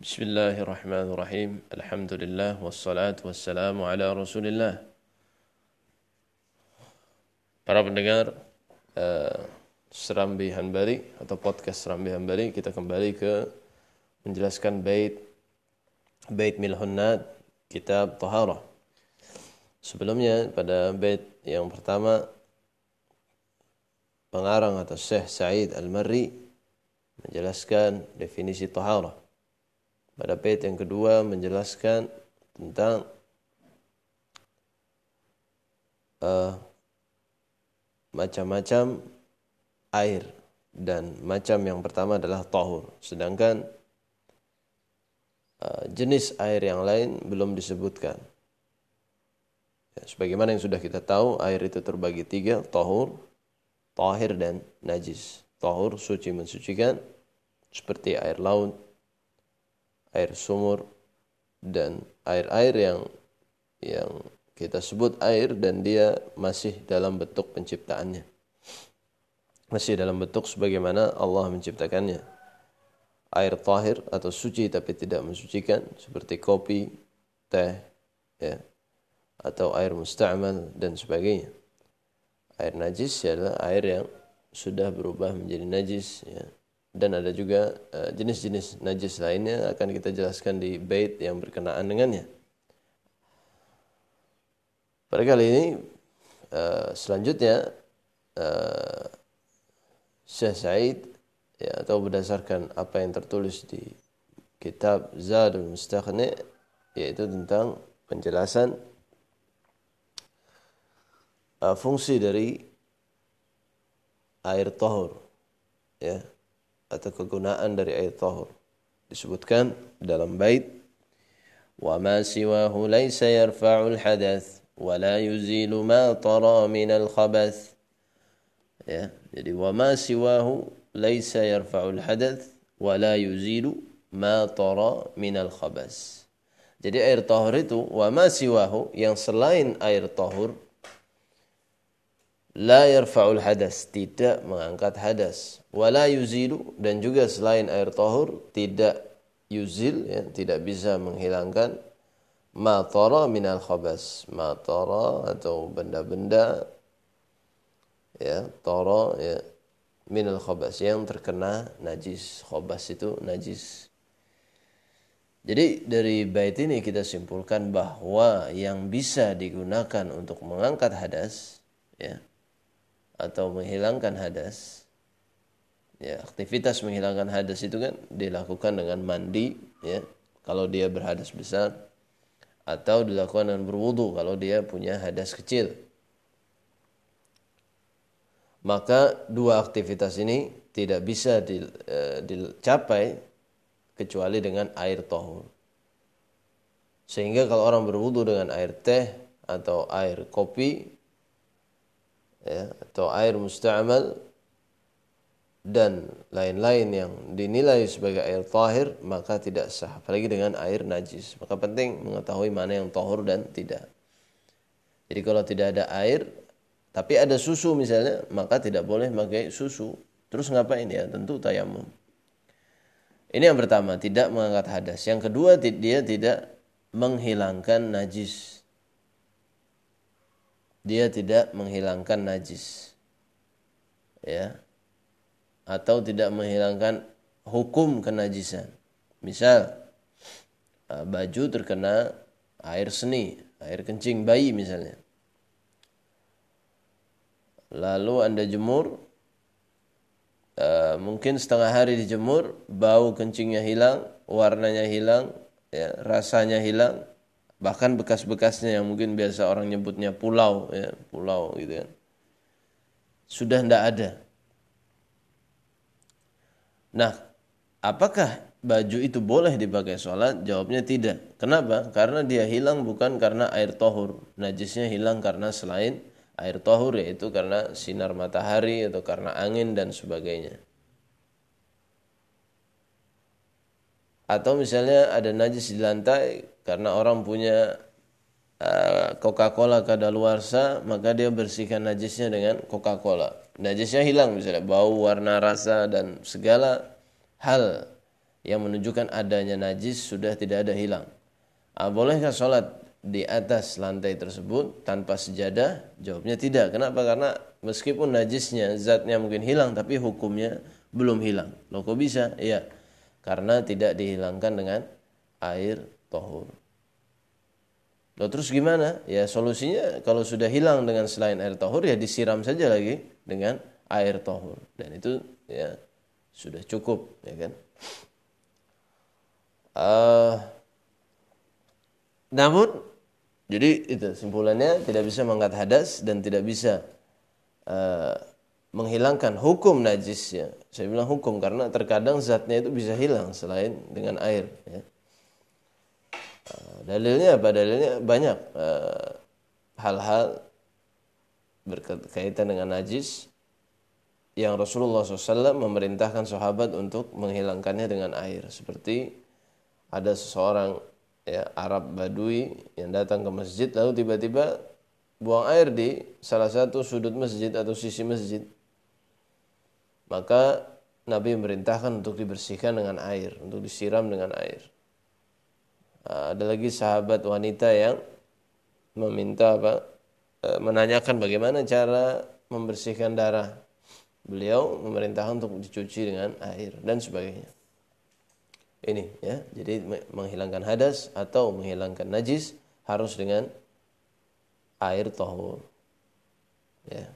بسم الله الرحمن الرحيم الحمد لله والصلاة والسلام على رسول الله Para pendengar uh, Serambi Hanbali atau podcast Serambi Hanbali kita kembali ke menjelaskan bait bait Milhunnad kitab Taharah. Sebelumnya pada bait yang pertama pengarang atau Syekh Sa'id Al-Marri menjelaskan definisi taharah. Pada bait yang kedua menjelaskan tentang uh, macam-macam air dan macam yang pertama adalah tahur. Sedangkan uh, jenis air yang lain belum disebutkan. Ya, sebagaimana yang sudah kita tahu, air itu terbagi tiga, tahur, tahir dan najis. Tahur suci mensucikan seperti air laut, air sumur dan air-air yang yang kita sebut air dan dia masih dalam bentuk penciptaannya. Masih dalam bentuk sebagaimana Allah menciptakannya. Air tahir atau suci tapi tidak mensucikan seperti kopi, teh, ya, atau air musta'mal dan sebagainya. Air najis adalah air yang sudah berubah menjadi najis ya. Dan ada juga eh, jenis-jenis najis lainnya akan kita jelaskan di bait yang berkenaan dengannya. Pada kali ini uh, selanjutnya uh, Syekh Said ya, atau berdasarkan apa yang tertulis di kitab Zadul Mustaqni yaitu tentang penjelasan fungsi dari air tahur ya atau kegunaan dari air tahur. Disebutkan dalam bait وما سواه ليس يرفع الحدث ولا يزيل ما طرى من الخبث ya jadi وما سواه ليس يرفع الحدث ولا يزيل ما طرى من الخبث jadi air tahur itu وما سواه yang selain air tahur la yarfa'ul hadas tidak mengangkat hadas. Wa la yuzilu dan juga selain air tahur tidak yuzil ya tidak bisa menghilangkan matara minal khabas. Matara atau benda-benda ya tara ya minal khabas. Yang terkena najis khabas itu najis. Jadi dari bait ini kita simpulkan bahwa yang bisa digunakan untuk mengangkat hadas ya atau menghilangkan hadas ya aktivitas menghilangkan hadas itu kan dilakukan dengan mandi ya kalau dia berhadas besar atau dilakukan dengan berwudu kalau dia punya hadas kecil. Maka dua aktivitas ini tidak bisa e, dicapai kecuali dengan air tohur. Sehingga kalau orang berwudu dengan air teh atau air kopi ya, atau air musta'mal dan lain-lain yang dinilai sebagai air tahir maka tidak sah. Apalagi dengan air najis. Maka penting mengetahui mana yang tahur dan tidak. Jadi kalau tidak ada air tapi ada susu misalnya maka tidak boleh pakai susu. Terus ngapain? Ya tentu tayamum. Ini yang pertama tidak mengangkat hadas. Yang kedua dia tidak menghilangkan najis dia tidak menghilangkan najis ya atau tidak menghilangkan hukum kenajisan. Misal eh, baju terkena air seni, air kencing bayi misalnya. Lalu Anda jemur uh, mungkin setengah hari dijemur, bau kencingnya hilang, warnanya hilang, ya, rasanya hilang, bahkan bekas-bekasnya yang mungkin biasa orang nyebutnya pulau ya, pulau gitu kan. Sudah tidak ada Nah, apakah baju itu boleh dipakai sholat? Jawabnya tidak. Kenapa? Karena dia hilang bukan karena air tohur. Najisnya hilang karena selain air tohur yaitu karena sinar matahari atau karena angin dan sebagainya. Atau misalnya ada najis di lantai karena orang punya uh, Coca-Cola kadaluarsa maka dia bersihkan najisnya dengan Coca-Cola najisnya hilang misalnya bau, warna, rasa dan segala hal yang menunjukkan adanya najis sudah tidak ada hilang. Ah, bolehkah sholat di atas lantai tersebut tanpa sejadah? Jawabnya tidak. Kenapa? Karena meskipun najisnya, zatnya mungkin hilang, tapi hukumnya belum hilang. Loh kok bisa? Iya, karena tidak dihilangkan dengan air tohur. Loh terus gimana? Ya solusinya kalau sudah hilang dengan selain air tohur ya disiram saja lagi dengan air tohur. Dan itu ya sudah cukup ya kan. Uh, namun jadi itu simpulannya tidak bisa mengangkat hadas dan tidak bisa uh, menghilangkan hukum najisnya. Saya bilang hukum karena terkadang zatnya itu bisa hilang selain dengan air. Ya. Uh, dalilnya apa? Dalilnya banyak uh, hal-hal berkaitan dengan najis yang Rasulullah SAW memerintahkan sahabat untuk menghilangkannya dengan air. Seperti ada seseorang ya Arab Badui yang datang ke masjid lalu tiba-tiba buang air di salah satu sudut masjid atau sisi masjid. Maka Nabi memerintahkan untuk dibersihkan dengan air, untuk disiram dengan air. Ada lagi sahabat wanita yang meminta apa? E, menanyakan bagaimana cara membersihkan darah. Beliau memerintahkan untuk dicuci dengan air dan sebagainya ini ya. Jadi menghilangkan hadas atau menghilangkan najis harus dengan air tahur. Ya.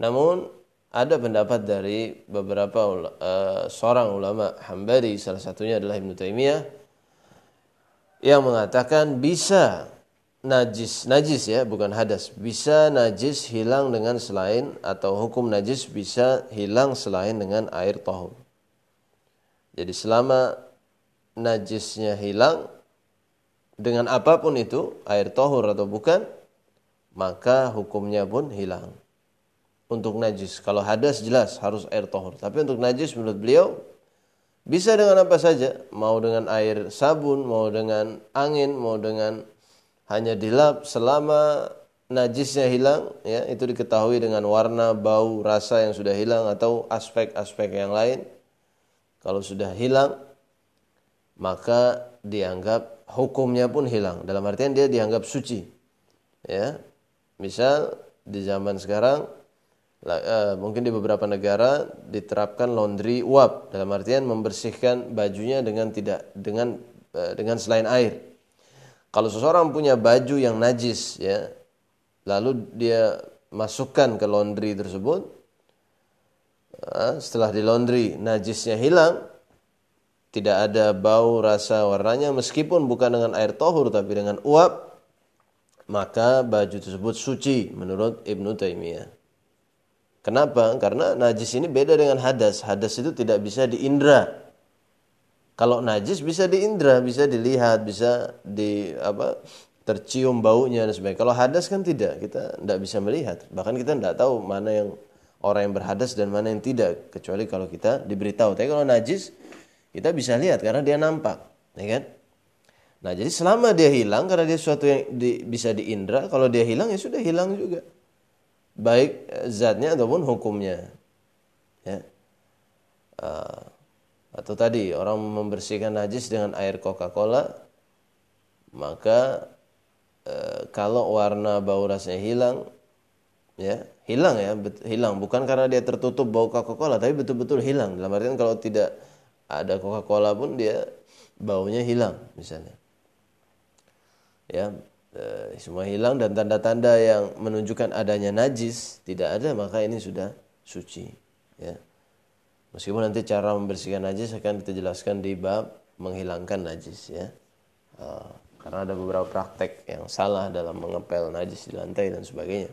Namun ada pendapat dari beberapa uh, seorang ulama Hambali salah satunya adalah Ibnu Taimiyah yang mengatakan bisa najis najis ya bukan hadas bisa najis hilang dengan selain atau hukum najis bisa hilang selain dengan air tahur jadi selama najisnya hilang dengan apa pun itu, air tohur atau bukan, maka hukumnya pun hilang. Untuk najis, kalau hadas jelas harus air tohur. Tapi untuk najis menurut beliau, bisa dengan apa saja. Mau dengan air sabun, mau dengan angin, mau dengan hanya dilap selama najisnya hilang ya itu diketahui dengan warna, bau, rasa yang sudah hilang atau aspek-aspek yang lain. Kalau sudah hilang maka dianggap hukumnya pun hilang. Dalam artian dia dianggap suci ya. Misal di zaman sekarang mungkin di beberapa negara diterapkan laundry uap dalam artian membersihkan bajunya dengan tidak dengan uh, dengan selain air kalau seseorang punya baju yang najis ya lalu dia masukkan ke laundry tersebut Ah, setelah di laundry najisnya hilang tidak ada bau rasa warnanya meskipun bukan dengan air tohur tapi dengan uap maka baju tersebut suci menurut Ibnu Taimiyah. Kenapa? Karena najis ini beda dengan hadas. Hadas itu tidak bisa diindra. Kalau najis bisa diindra, bisa dilihat, bisa di apa tercium baunya dan sebagainya. Kalau hadas kan tidak, kita tidak bisa melihat. Bahkan kita tidak tahu mana yang orang yang berhadas dan mana yang tidak kecuali kalau kita diberitahu. Tapi kalau najis kita bisa lihat karena dia nampak, ya kan? Nah, jadi selama dia hilang karena dia sesuatu yang di, bisa diindra, kalau dia hilang ya sudah hilang juga. Baik eh, zatnya ataupun hukumnya. Ya. Uh, atau tadi orang membersihkan najis dengan air Coca-Cola, maka uh, kalau warna bau rasanya hilang, ya hilang ya hilang bukan karena dia tertutup bau Coca-Cola tapi betul-betul hilang dalam artian kalau tidak ada Coca-Cola pun dia baunya hilang misalnya ya semua hilang dan tanda-tanda yang menunjukkan adanya najis tidak ada maka ini sudah suci ya meskipun nanti cara membersihkan najis akan kita jelaskan di bab menghilangkan najis ya e, karena ada beberapa praktek yang salah dalam mengepel najis di lantai dan sebagainya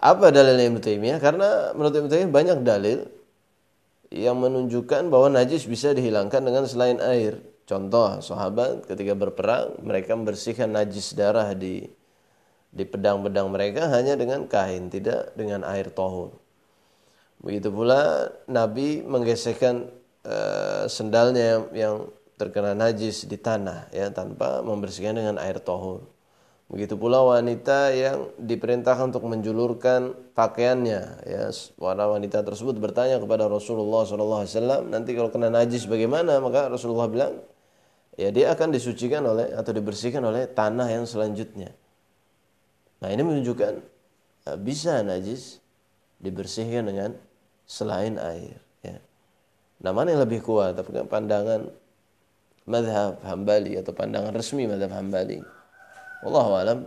apa dalilnya Ibnu Taimiyah? Karena menurut Ibnu Taimiyah banyak dalil yang menunjukkan bahwa najis bisa dihilangkan dengan selain air. Contoh, sahabat ketika berperang, mereka membersihkan najis darah di di pedang-pedang mereka hanya dengan kain, tidak dengan air tohur. Begitu pula Nabi menggesekkan uh, sendalnya yang terkena najis di tanah ya tanpa membersihkan dengan air tohur. Begitu pula wanita yang diperintahkan untuk menjulurkan pakaiannya. Ya, para wanita tersebut bertanya kepada Rasulullah SAW, nanti kalau kena najis bagaimana? Maka Rasulullah bilang, ya dia akan disucikan oleh atau dibersihkan oleh tanah yang selanjutnya. Nah ini menunjukkan eh, bisa najis dibersihkan dengan selain air. Ya. Nah mana yang lebih kuat? Tapi pandangan madhab hambali atau pandangan resmi madhab hambali Allah alam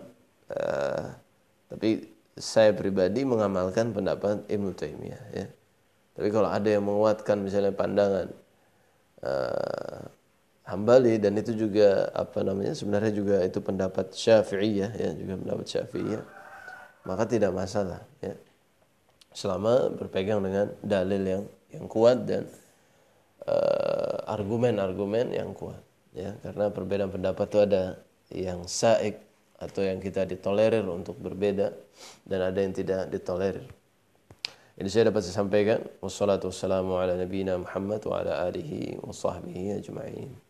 uh, tapi saya pribadi mengamalkan pendapat Ibnu Taimiyah ya. Tapi kalau ada yang menguatkan misalnya pandangan uh, Hambali dan itu juga apa namanya sebenarnya juga itu pendapat Syafi'iyah ya juga pendapat Syafi'iyah maka tidak masalah ya selama berpegang dengan dalil yang yang kuat dan eh, argumen-argumen uh, yang kuat ya karena perbedaan pendapat itu ada yang saik atau yang kita ditolerir untuk berbeda dan ada yang tidak ditolerir. Ini saya dapat saya sampaikan. Wassalamualaikum warahmatullahi wabarakatuh. Muhammad wa ala alihi wa sahbihi ajma'in.